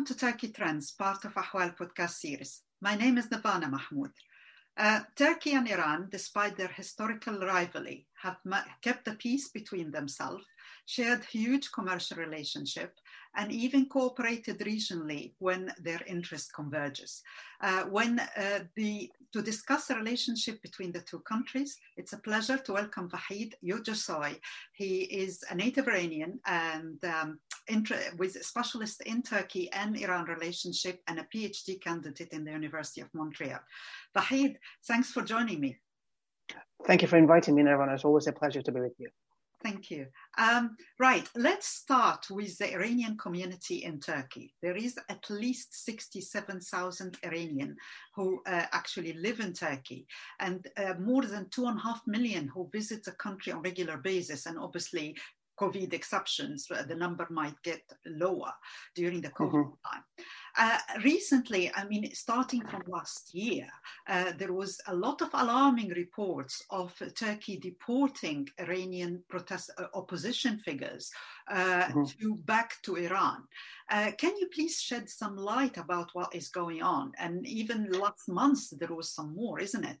Welcome to Turkey Trends, part of Ahval podcast series. My name is Nervana Mahmoud. Uh, Turkey and Iran, despite their historical rivalry, have kept the peace between themselves, shared huge commercial relationship, and even cooperated regionally when their interest converges. Uh, when uh, the to discuss the relationship between the two countries, it's a pleasure to welcome Vahid Yücesoy. He is a native Iranian and um, with a specialist in Turkey and Iran relationship and a PhD candidate in the University of Montreal. Vahid, thanks for joining me. Thank you for inviting me, Nervana. It's always a pleasure to be with you. Thank you. Um, right, let's start with the Iranian community in Turkey. There is at least 67,000 Iranian who uh, actually live in Turkey and uh, more than two and a half million who visit the country on regular basis. And obviously COVID exceptions, uh, the number might get lower during the COVID mm-hmm. time. Uh, recently, I mean, starting from last year, uh, there was a lot of alarming reports of Turkey deporting Iranian protest uh, opposition figures uh, mm-hmm. to back to Iran. Uh, can you please shed some light about what is going on? And even last month, there was some more, isn't it?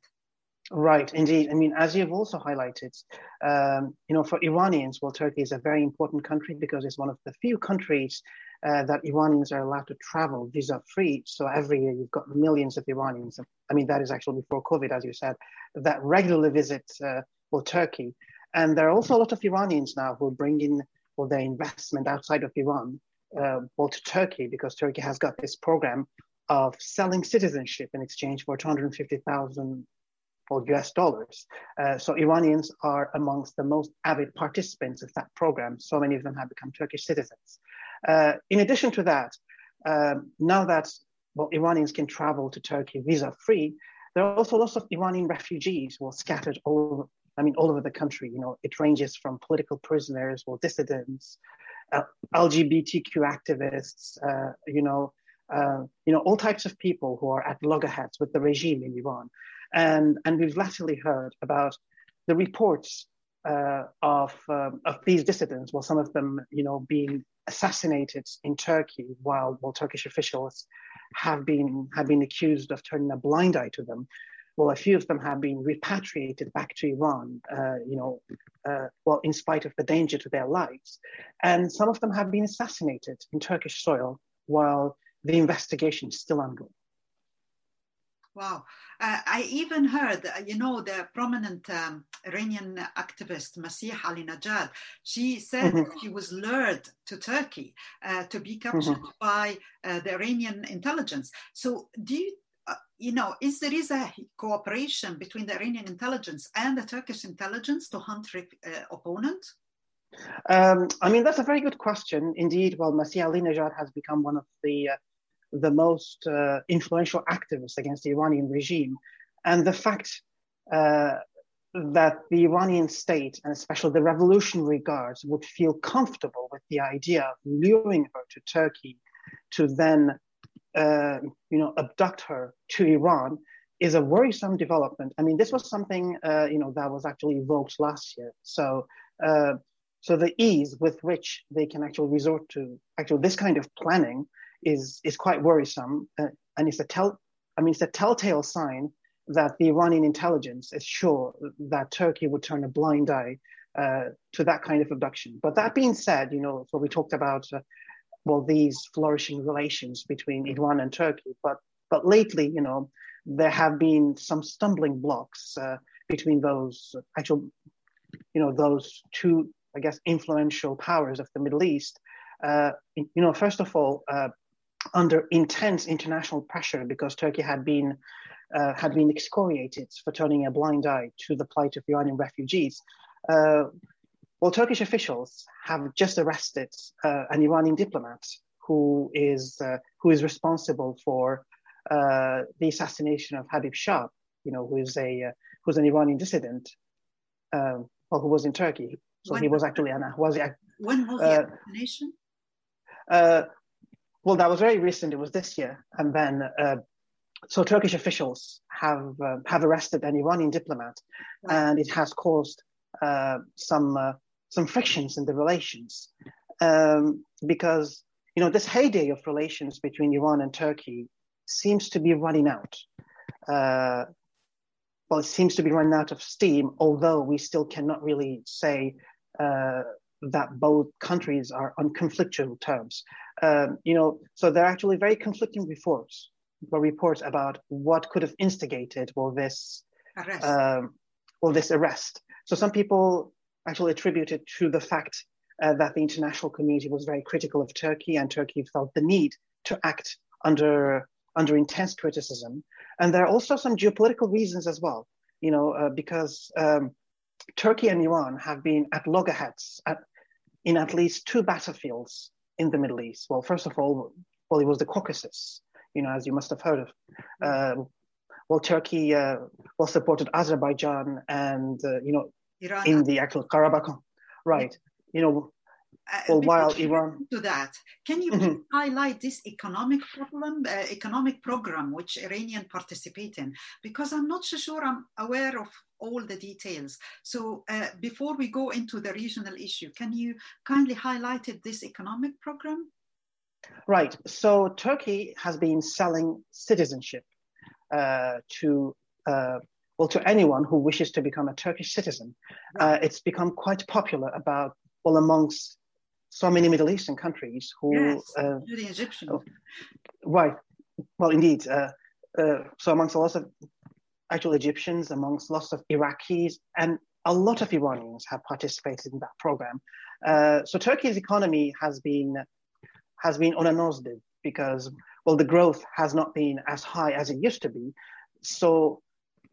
Right, indeed. I mean, as you've also highlighted, um, you know, for Iranians, well, Turkey is a very important country because it's one of the few countries uh, that Iranians are allowed to travel visa free. So every year you've got millions of Iranians. I mean, that is actually before COVID, as you said, that regularly visit uh, well, Turkey. And there are also a lot of Iranians now who bring in well, their investment outside of Iran, uh, well, to Turkey because Turkey has got this program of selling citizenship in exchange for 250,000 or US dollars. Uh, so Iranians are amongst the most avid participants of that program. So many of them have become Turkish citizens. Uh, in addition to that, um, now that well, Iranians can travel to Turkey visa free, there are also lots of Iranian refugees who are scattered all over, I mean, all over the country. You know, it ranges from political prisoners or dissidents, uh, LGBTQ activists, uh, you know, uh, you know, all types of people who are at loggerheads with the regime in Iran. And, and we've latterly heard about the reports uh, of, um, of these dissidents, well, some of them, you know, being assassinated in Turkey, while, while Turkish officials have been, have been accused of turning a blind eye to them. Well, a few of them have been repatriated back to Iran, uh, you know, uh, well, in spite of the danger to their lives. And some of them have been assassinated in Turkish soil while the investigation is still ongoing. Wow. Uh, I even heard, uh, you know, the prominent um, Iranian activist Masih Alinejad, she said mm-hmm. she was lured to Turkey uh, to be captured mm-hmm. by uh, the Iranian intelligence. So do you, uh, you know, is there is a cooperation between the Iranian intelligence and the Turkish intelligence to hunt uh, opponents? Um, I mean, that's a very good question. Indeed, well, Masih Alinejad has become one of the the most uh, influential activists against the Iranian regime. And the fact uh, that the Iranian state, and especially the revolutionary guards, would feel comfortable with the idea of luring her to Turkey to then, uh, you know, abduct her to Iran is a worrisome development. I mean, this was something, uh, you know, that was actually evoked last year. So, uh, so the ease with which they can actually resort to actually this kind of planning is is quite worrisome, uh, and it's a tell. I mean, it's a telltale sign that the Iranian intelligence is sure that Turkey would turn a blind eye uh, to that kind of abduction. But that being said, you know, so we talked about uh, well these flourishing relations between Iran and Turkey, but but lately, you know, there have been some stumbling blocks uh, between those actual, you know, those two, I guess, influential powers of the Middle East. Uh, you know, first of all, uh, under intense international pressure because Turkey had been uh, had been excoriated for turning a blind eye to the plight of Iranian refugees. Uh, well, Turkish officials have just arrested uh, an Iranian diplomat who is uh, who is responsible for uh, the assassination of Habib Shah, you know, who is a uh, who's an Iranian dissident, well, who was in Turkey. So when, he was actually an was he, when was the assassination? Well, that was very recent. It was this year, and then uh, so Turkish officials have uh, have arrested an Iranian diplomat, and it has caused uh, some uh, some frictions in the relations um, because you you know, this heyday of relations between Iran and Turkey seems to be running out. Uh, well, it seems to be running out of steam, although we still cannot really say uh, that both countries are on conflictual terms. Um, you know, so there are actually very conflicting reports, reports about what could have instigated well this arrest. Um, well this arrest. So some people actually attribute it to the fact uh, that the international community was very critical of Turkey, and Turkey felt the need to act under under intense criticism. And there are also some geopolitical reasons as well. You know, uh, because um, Turkey and Iran have been at loggerheads at, in at least two battlefields in the Middle East. Well, first of all, well, it was the Caucasus, you know, as you must have heard of. Uh, well, Turkey uh, well supported Azerbaijan and, uh, you know, Iran. in the actual Karabakh, right? You know, uh, while Iran to that, can you mm-hmm. highlight this economic problem, uh, economic program which Iranian participate in? Because I'm not so sure I'm aware of all the details. So uh, before we go into the regional issue, can you kindly highlight this economic program? Right. So Turkey has been selling citizenship uh, to uh, well to anyone who wishes to become a Turkish citizen. Right. Uh, it's become quite popular about well amongst so many Middle Eastern countries who yes, uh, the Egyptian. Oh, right. Well, indeed. Uh, so amongst a lot of actual Egyptians, amongst lots of Iraqis, and a lot of Iranians have participated in that program. Uh, so Turkey's economy has been has been on a nosedive because well the growth has not been as high as it used to be. So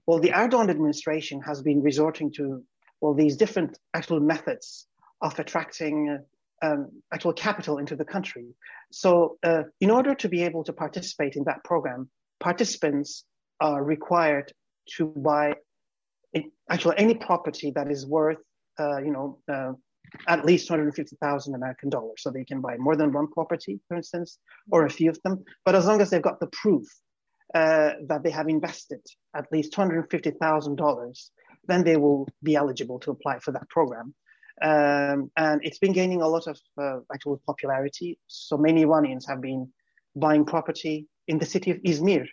well the Erdogan administration has been resorting to well these different actual methods of attracting um, actual capital into the country. So uh, in order to be able to participate in that program, participants are required to buy actually any property that is worth, uh, you know, uh, at least 250,000 American dollars. So they can buy more than one property, for instance, or a few of them. But as long as they've got the proof uh, that they have invested at least $250,000, then they will be eligible to apply for that program. Um, and it's been gaining a lot of uh, actual popularity. So many Iranians have been buying property in the city of Izmir,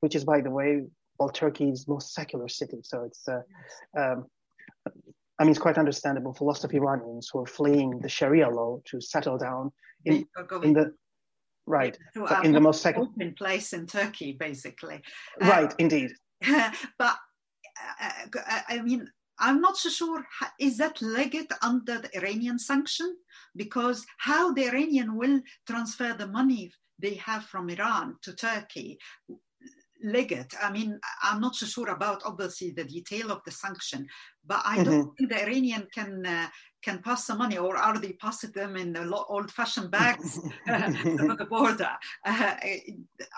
which is, by the way, well, Turkey's most secular city. So it's, uh, um, I mean, it's quite understandable for lots of Iranians who are fleeing the Sharia law to settle down in, in the right so in the most secular place in Turkey, basically. Right, uh, indeed. but uh, I mean, I'm not so sure. Is that legit under the Iranian sanction? Because how the Iranian will transfer the money they have from Iran to Turkey legate. I mean, I'm not so sure about obviously the detail of the sanction, but I don't mm-hmm. think the Iranian can uh, can pass the money, or are they passing them in the old-fashioned bags over the border? Uh,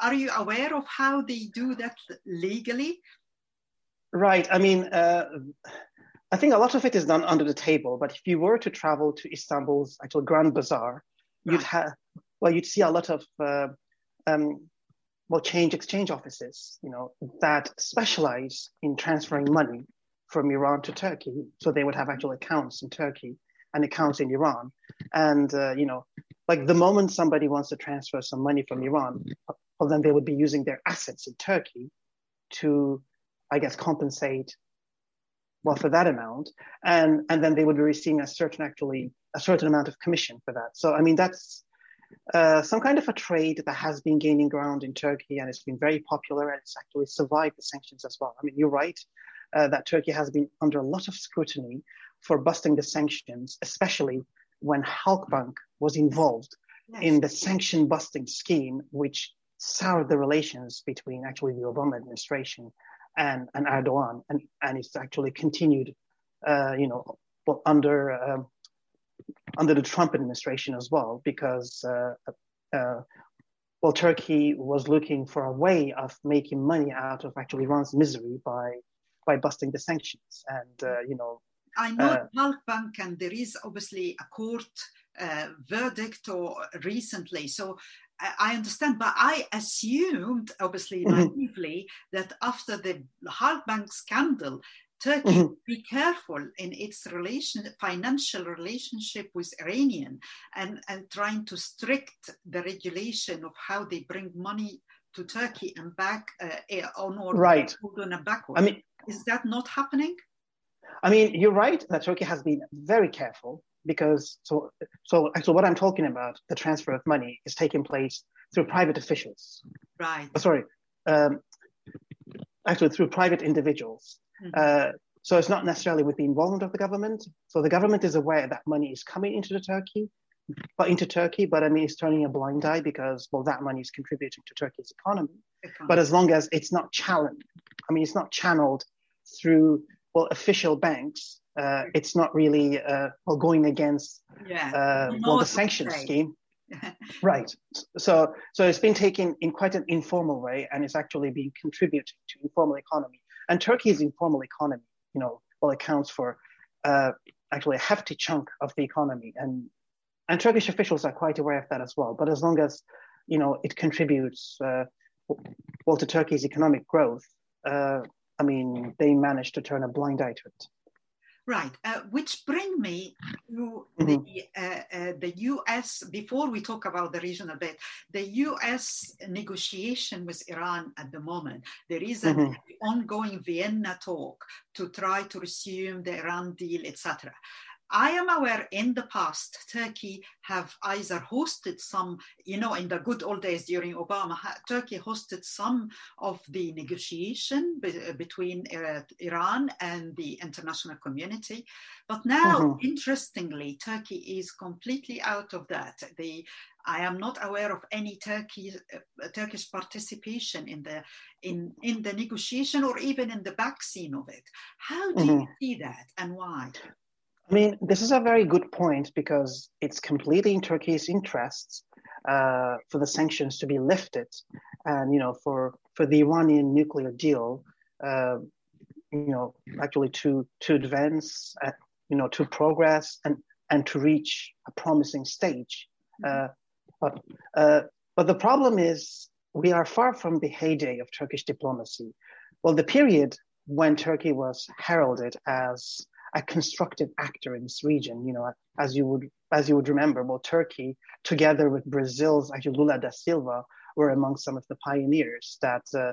are you aware of how they do that legally? Right. I mean. Uh, I think a lot of it is done under the table, but if you were to travel to Istanbul's actual Grand Bazaar, right. you'd have, well, you'd see a lot of uh, um, well, change exchange offices, you know, that specialize in transferring money from Iran to Turkey. So they would have actual accounts in Turkey and accounts in Iran. And, uh, you know, like the moment somebody wants to transfer some money from Iran, well, then they would be using their assets in Turkey to, I guess, compensate well for that amount and and then they would be receiving a certain actually a certain amount of commission for that so i mean that's uh, some kind of a trade that has been gaining ground in Turkey and it's been very popular and it's actually survived the sanctions as well. I mean, you're right uh, that Turkey has been under a lot of scrutiny for busting the sanctions, especially when Halkbank was involved yes. in the sanction busting scheme, which soured the relations between actually the Obama administration and, and Erdogan, and, and it's actually continued, uh, you know, under um, under the Trump administration as well, because uh, uh, well, Turkey was looking for a way of making money out of actually Iran's misery by by busting the sanctions, and uh, you know. I know uh, Halkbank, and there is obviously a court uh, verdict or recently, so I understand, but I assumed, obviously mm-hmm. naively, that after the Halkbank scandal, Turkey mm-hmm. be careful in its relation, financial relationship with Iranian and, and trying to strict the regulation of how they bring money to Turkey and back uh, eh, on or right. on a backward. I mean, is that not happening? I mean, you're right that Turkey has been very careful because so so actually what I'm talking about, the transfer of money, is taking place through private officials. Right. Oh, sorry, um, actually through private individuals. Mm-hmm. Uh, so it's not necessarily with the involvement of the government. So the government is aware that money is coming into the Turkey, but into Turkey, but I mean it's turning a blind eye because well that money is contributing to Turkey's economy. economy. But as long as it's not channeled, I mean it's not channeled through well official banks, uh, it's not really uh, well going against yeah. uh, well the sanction scheme. right. So so it's been taken in quite an informal way, and it's actually been contributing to informal economy. And Turkey's informal economy, you know, well accounts for uh, actually a hefty chunk of the economy, and and Turkish officials are quite aware of that as well. But as long as you know it contributes uh, well to Turkey's economic growth, uh, I mean, they managed to turn a blind eye to it. Right, uh, which bring me to mm-hmm. the, uh, uh, the U.S. Before we talk about the regional bit, the U.S. negotiation with Iran at the moment. There is an mm-hmm. ongoing Vienna talk to try to resume the Iran deal, etc. I am aware in the past, Turkey have either hosted some, you know, in the good old days during Obama, Turkey hosted some of the negotiation be- between uh, Iran and the international community. But now, mm-hmm. interestingly, Turkey is completely out of that. The I am not aware of any Turkey, uh, Turkish participation in the in in the negotiation or even in the back scene of it. How do mm-hmm. you see that and why? I mean, this is a very good point because it's completely in Turkey's interests uh, for the sanctions to be lifted, and you know, for for the Iranian nuclear deal, uh, you know, actually to to advance, uh, you know, to progress and and to reach a promising stage. Uh, but uh, but the problem is we are far from the heyday of Turkish diplomacy. Well, the period when Turkey was heralded as a constructive actor in this region. You know, as you would as you would remember, well, Turkey, together with Brazil's actually Lula da Silva, were among some of the pioneers that uh,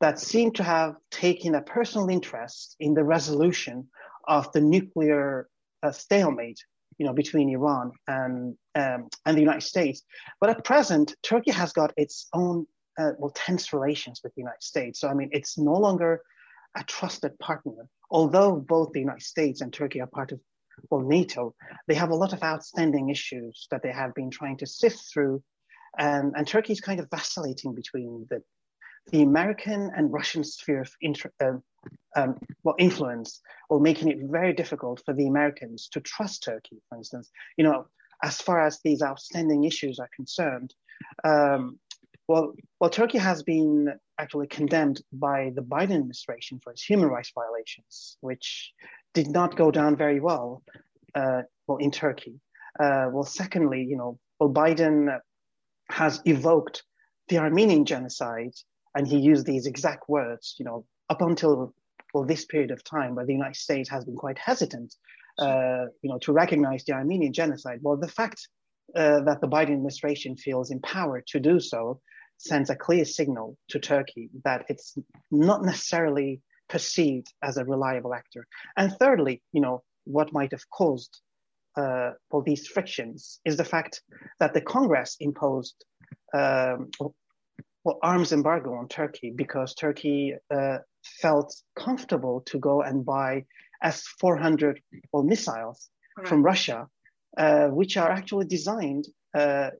that seemed to have taken a personal interest in the resolution of the nuclear uh, stalemate, you know, between Iran and um, and the United States. But at present, Turkey has got its own uh, well tense relations with the United States. So I mean, it's no longer a trusted partner although both the United States and Turkey are part of well, NATO, they have a lot of outstanding issues that they have been trying to sift through. And, and Turkey is kind of vacillating between the, the American and Russian sphere of inter, uh, um, well, influence, while making it very difficult for the Americans to trust Turkey, for instance. You know, as far as these outstanding issues are concerned, um, well, well, Turkey has been actually condemned by the Biden administration for its human rights violations, which did not go down very well, uh, well, in Turkey. Uh, well, secondly, you know, well, Biden has evoked the Armenian genocide, and he used these exact words, you know, up until well this period of time, where the United States has been quite hesitant, uh, you know, to recognize the Armenian genocide. Well, the fact uh, that the Biden administration feels empowered to do so sends a clear signal to Turkey that it's not necessarily perceived as a reliable actor. And thirdly, you know, what might have caused uh, all these frictions is the fact that the Congress imposed um, well, arms embargo on Turkey because Turkey uh, felt comfortable to go and buy S-400 well, missiles right. from Russia, uh, which are actually designed uh,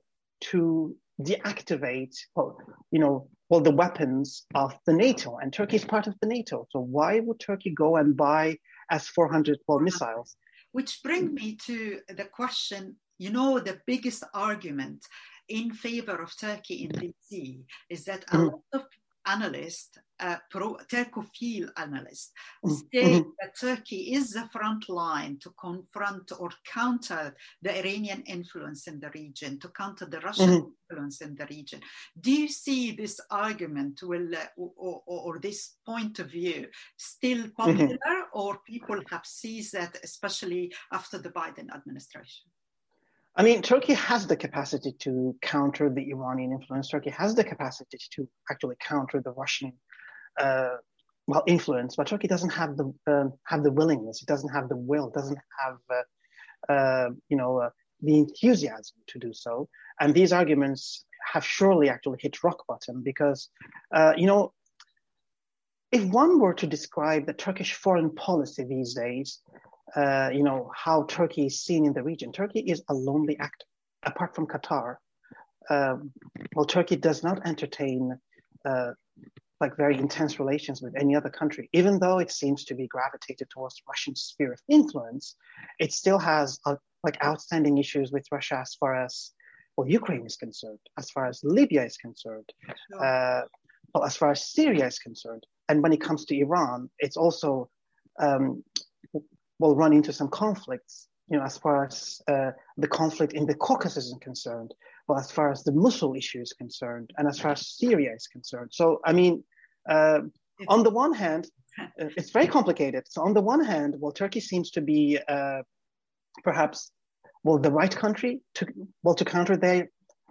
to deactivate, well, you know, well, the weapons of the NATO, and Turkey is part of the NATO. So why would Turkey go and buy S-400 well, missiles? Which bring me to the question. You know, the biggest argument in favor of Turkey in the sea is that a mm. lot of analysts, uh, pro analysts, Mm-hmm. say that Turkey is the front line to confront or counter the Iranian influence in the region, to counter the Russian Mhm. influence in the region. Do you see this argument will, uh, or, or, or this point of view still popular, or people have seized that, especially after the Biden administration? I mean, Turkey has the capacity to counter the Iranian influence. Turkey has the capacity to actually counter the Russian, uh, well, influence. But Turkey doesn't have the um have the willingness. It doesn't have the will. Doesn't have, uh, uh, you know, uh, the enthusiasm to do so. And these arguments have surely actually hit rock bottom because, uh, you know, if one were to describe the Turkish foreign policy these days, uh, you know, how Turkey is seen in the region. Turkey is a lonely actor, apart from Qatar. Um, well, Turkey does not entertain uh, like very intense relations with any other country, even though it seems to be gravitated towards Russian sphere of influence. It still has uh, like outstanding issues with Russia as far as well Ukraine is concerned, as far as Libya is concerned, uh, well, as far as Syria is concerned. And when it comes to Iran, it's also um, will run into some conflicts, you know, as far as uh, the conflict in the Caucasus is concerned, well, as far as the Mosul issue is concerned, and as far as Syria is concerned. So, I mean, uh, on the one hand, uh, it's very complicated. So, on the one hand, well, Turkey seems to be uh, perhaps well the right country to well to counter their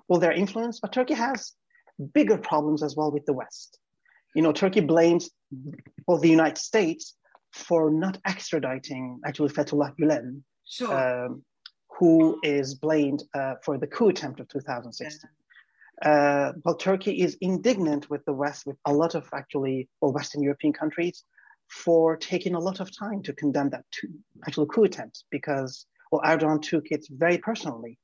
well their influence, but Turkey has bigger problems as well with the West. You know, Turkey blames well the United States for not extraditing actually Fethullah Gulen, Sure. um, who is blamed uh, for the coup attempt of 2016. Uh, well, Turkey is indignant with the West, with a lot of actually, well, Western European countries, for taking a lot of time to condemn that to, actual coup attempt because, well, Erdogan took it very personally.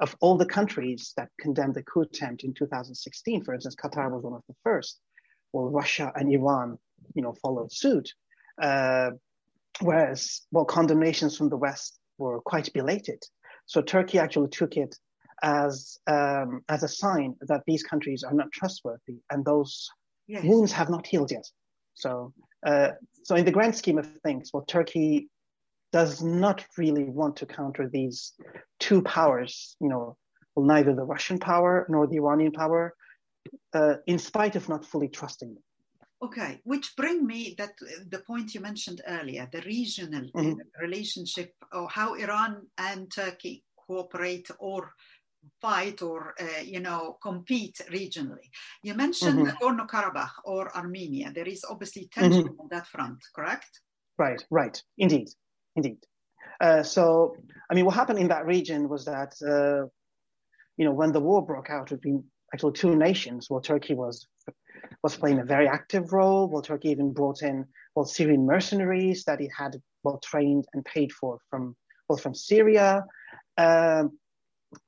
Of all the countries that condemned the coup attempt in 2016, for instance, Qatar was one of the first. Well, Russia and Iran, you know, followed suit. Uh, whereas, well, condemnations from the West were quite belated. So Turkey actually took it as um, as a sign that these countries are not trustworthy, and those yes. wounds have not healed yet. So, uh, so in the grand scheme of things, well, Turkey does not really want to counter these two powers. You know, well, neither the Russian power nor the Iranian power, uh, in spite of not fully trusting them. Okay, which bring me that the point you mentioned earlier, the regional Mhm. relationship or how Iran and Turkey cooperate or fight or uh, you know compete regionally. You mentioned Mhm. Nagorno-Karabakh or Armenia. There is obviously tension on that front, correct? Right, right, indeed, indeed. Uh, so, I mean, what happened in that region was that, uh, you know, when the war broke out between actually two nations, well, Turkey was was playing a very active role. Well, Turkey even brought in well Syrian mercenaries that it had well trained and paid for from well from Syria, um,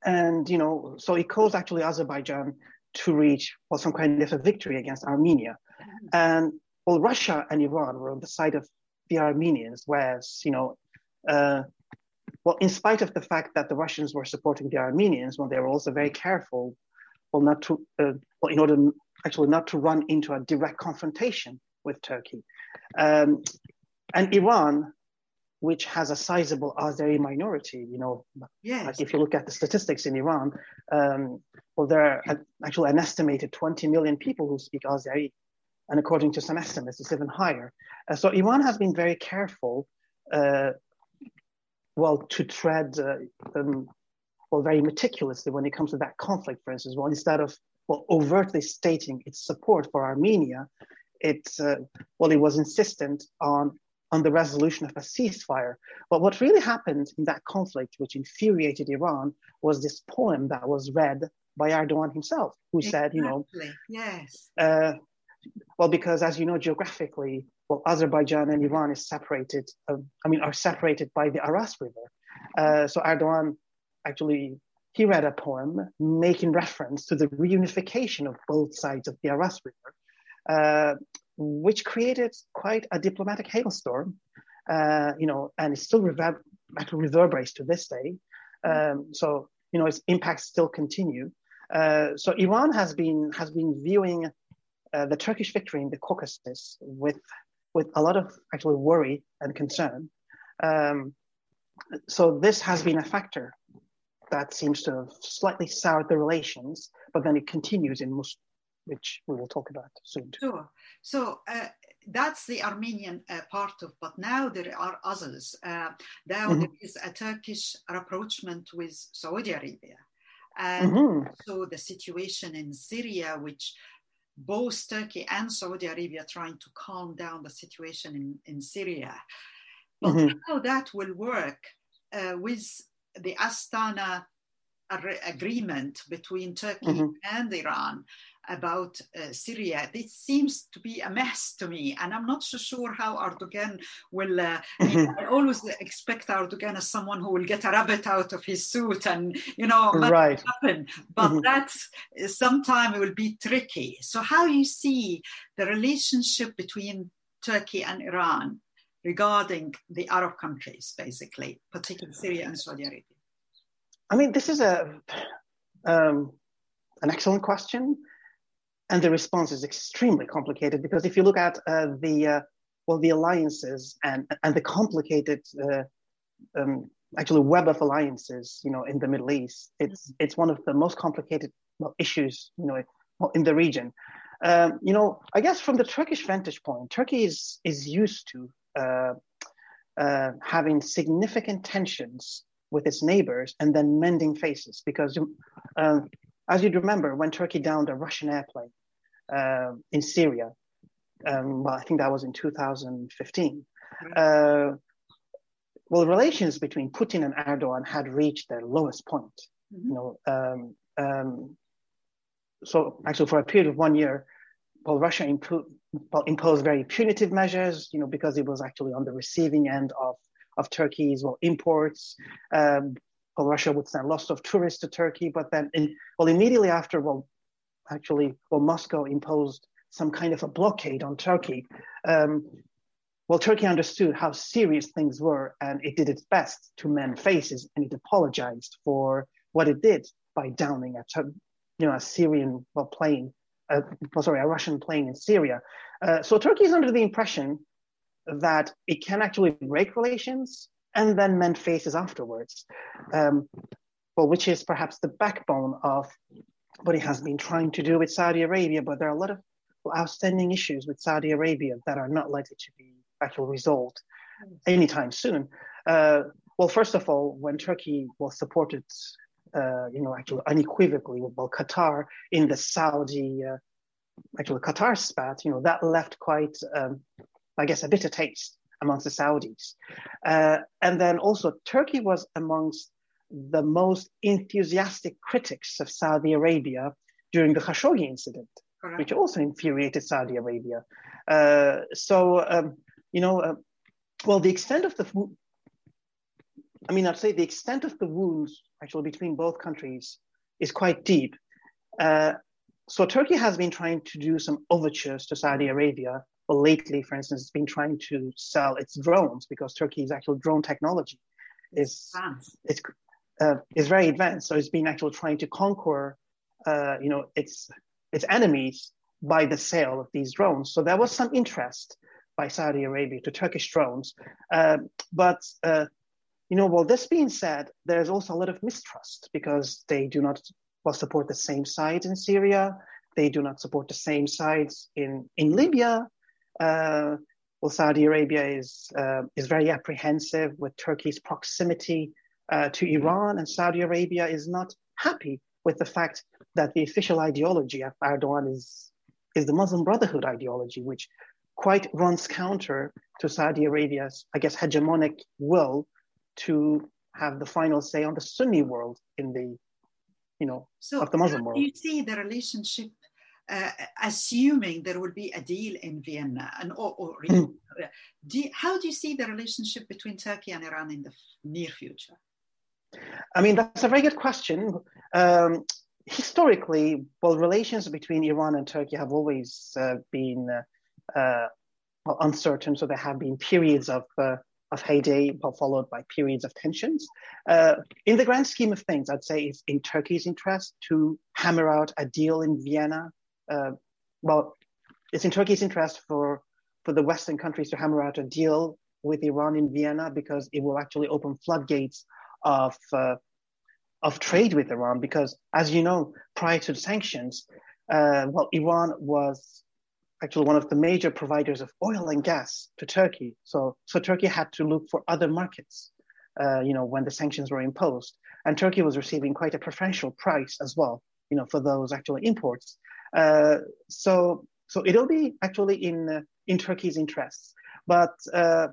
and you know, so it caused actually Azerbaijan to reach well some kind of a victory against Armenia, and well, Russia and Iran were on the side of the Armenians, whereas you know. Uh, well, in spite of the fact that the Russians were supporting the Armenians, well, they were also very careful, well, not to, uh, well, in order actually not to run into a direct confrontation with Turkey. Um, and Iran, which has a sizable Azeri minority, you know, Yes. like if you look at the statistics in Iran, um, well, there are actually an estimated 20 million people who speak Azeri. And according to some estimates, it's even higher. Uh, so Iran has been very careful, uh, well, to tread, uh, um, well, very meticulously when it comes to that conflict, for instance. Well, instead of well, overtly stating its support for Armenia, it uh, well, it was insistent on on the resolution of a ceasefire. But what really happened in that conflict, which infuriated Iran, was this poem that was read by Erdogan himself, who said, you know, yes. uh, well, because as you know, geographically, well, Azerbaijan and Iran is separated. Uh, I mean, are separated by the Aras River. Uh, so Erdogan actually he read a poem making reference to the reunification of both sides of the Aras River, uh, which created quite a diplomatic hailstorm. Uh, you know, and it still rever- reverberates to this day. Um, so you know, its impacts still continue. Uh, so Iran has been has been viewing uh, the Turkish victory in the Caucasus with with a lot of actually worry and concern. Um, so this has been a factor that seems to have slightly soured the relations, but then it continues in most, which we will talk about soon. Sure. So uh, that's the Armenian uh, part of, but now there are others. Uh, now mm-hmm. there is a Turkish rapprochement with Saudi Arabia. And mm-hmm. so the situation in Syria, which both Turkey and Saudi Arabia trying to calm down the situation in, in Syria. But mm-hmm. how that will work uh, with the Astana agreement between Turkey mm-hmm. and Iran about uh, Syria. This seems to be a mess to me, and I'm not so sure how Erdogan will. Uh, mm-hmm. I always expect Erdogan as someone who will get a rabbit out of his suit and you know right. happen, but mm-hmm. that sometime will be tricky. So, how you see the relationship between Turkey and Iran regarding the Arab countries, basically, particularly Syria and Saudi Arabia? I mean, this is a um, an excellent question, and the response is extremely complicated because if you look at uh, the uh, well, the alliances and and the complicated uh, um, actually web of alliances, you know, in the Middle East, it's it's one of the most complicated well, issues, you know, in the region. Um, you know, I guess from the Turkish vantage point, Turkey is is used to uh, uh, having significant tensions with its neighbors and then mending faces. Because, uh, as you'd remember, when Turkey downed a Russian airplane uh, in Syria, um, well, I think that was in 2015. Uh, well, relations between Putin and Erdogan had reached their lowest point. Mm-hmm. You know, um, um, so actually, for a period of one year, well, Russia well, imposed very punitive measures. You know, because it was actually on the receiving end of of Turkey's well imports. Um, well, Russia would send lots of tourists to Turkey, but then, in, well, immediately after, well, actually, well, Moscow imposed some kind of a blockade on Turkey. Um, well, Turkey understood how serious things were, and it did its best to mend faces, and it apologized for what it did by downing a, you know, a Syrian well, plane, uh, sorry, a Russian plane in Syria. Uh, so Turkey is under the impression that it can actually break relations and then mend faces afterwards. Um, well, which is perhaps the backbone of what it has been trying to do with Saudi Arabia. But there are a lot of outstanding issues with Saudi Arabia that are not likely to be actually resolved anytime soon. Uh, well, first of all, when Turkey was supported, uh, you know, actually unequivocally, well, Qatar in the Saudi, uh, actually Qatar spat, you know, that left quite um, I guess, a bitter taste amongst the Saudis. Uh, and then also, Turkey was amongst the most enthusiastic critics of Saudi Arabia during the Khashoggi incident, Correct. which also infuriated Saudi Arabia. Uh, so, um, you know, uh, well, the extent of the, I mean, I'd say the extent of the wounds actually between both countries is quite deep. Uh, so Turkey has been trying to do some overtures to Saudi Arabia well, lately, for instance, it's been trying to sell its drones because Turkey's actual drone technology is it's uh, is very advanced. So it's been actually trying to conquer, uh, you know, its its enemies by the sale of these drones. So there was some interest by Saudi Arabia to Turkish drones, uh, but uh, you know, well, this being said, there's also a lot of mistrust because they do not well support the same sides in Syria. They do not support the same sides in in Libya uh, well, Saudi Arabia is uh, is very apprehensive with Turkey's proximity uh, to Iran, and Saudi Arabia is not happy with the fact that the official ideology of Erdogan is is the Muslim Brotherhood ideology, which quite runs counter to Saudi Arabia's, I guess, hegemonic will to have the final say on the Sunni world in the, you know, so of the Muslim world. You see the relationship uh, assuming there will be a deal in Vienna? And or, or mm. do you, how do you see the relationship between Turkey and Iran in the near future? I mean, that's a very good question. Um, historically, well, relations between Iran and Turkey have always uh, been uh, uh uncertain. So there have been periods of uh, of heyday, followed by periods of tensions. Uh, in the grand scheme of things, I'd say it's in Turkey's interest to hammer out a deal in Vienna uh, well, it's in Turkey's interest for for the Western countries to hammer out a deal with Iran in Vienna because it will actually open floodgates of uh, of trade with Iran. Because as you know, prior to the sanctions, uh, well, Iran was actually one of the major providers of oil and gas to Turkey. So so Turkey had to look for other markets. Uh, you know, when the sanctions were imposed, and Turkey was receiving quite a preferential price as well. You know, for those actual imports. Uh, so so it'll be actually in uh, in Turkey's interests, but uh,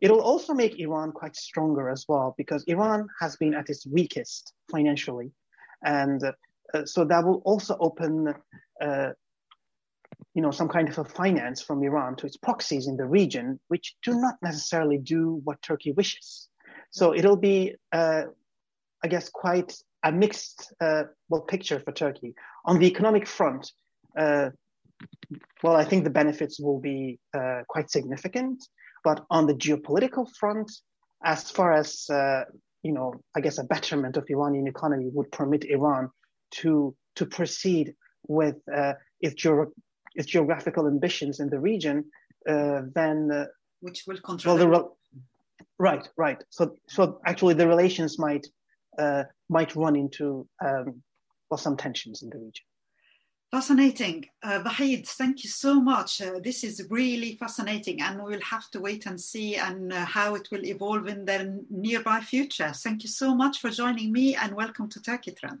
it'll also make Iran quite stronger as well because Iran has been at its weakest financially, and uh, so that will also open. You know, some kind of a finance from Iran to its proxies in the region, which do not necessarily do what Turkey wishes. So it'll be, uh, I guess, quite a mixed uh, well picture for Turkey. On the economic front, uh, well, I think the benefits will be uh, quite significant. But on the geopolitical front, as far as uh, you know, I guess a betterment of Iranian economy would permit Iran to to proceed with uh, its, ge- its geographical ambitions in the region, uh, then uh, which will control. Well, re- right, right. So, so actually, the relations might uh, might run into um, well some tensions in the region. Fascinating. Uh, Vahid, thank you so much. Uh, this is really fascinating, and we'll have to wait and see and uh, how it will evolve in the nearby future. Thank you so much for joining me, and welcome to Turkey Trend.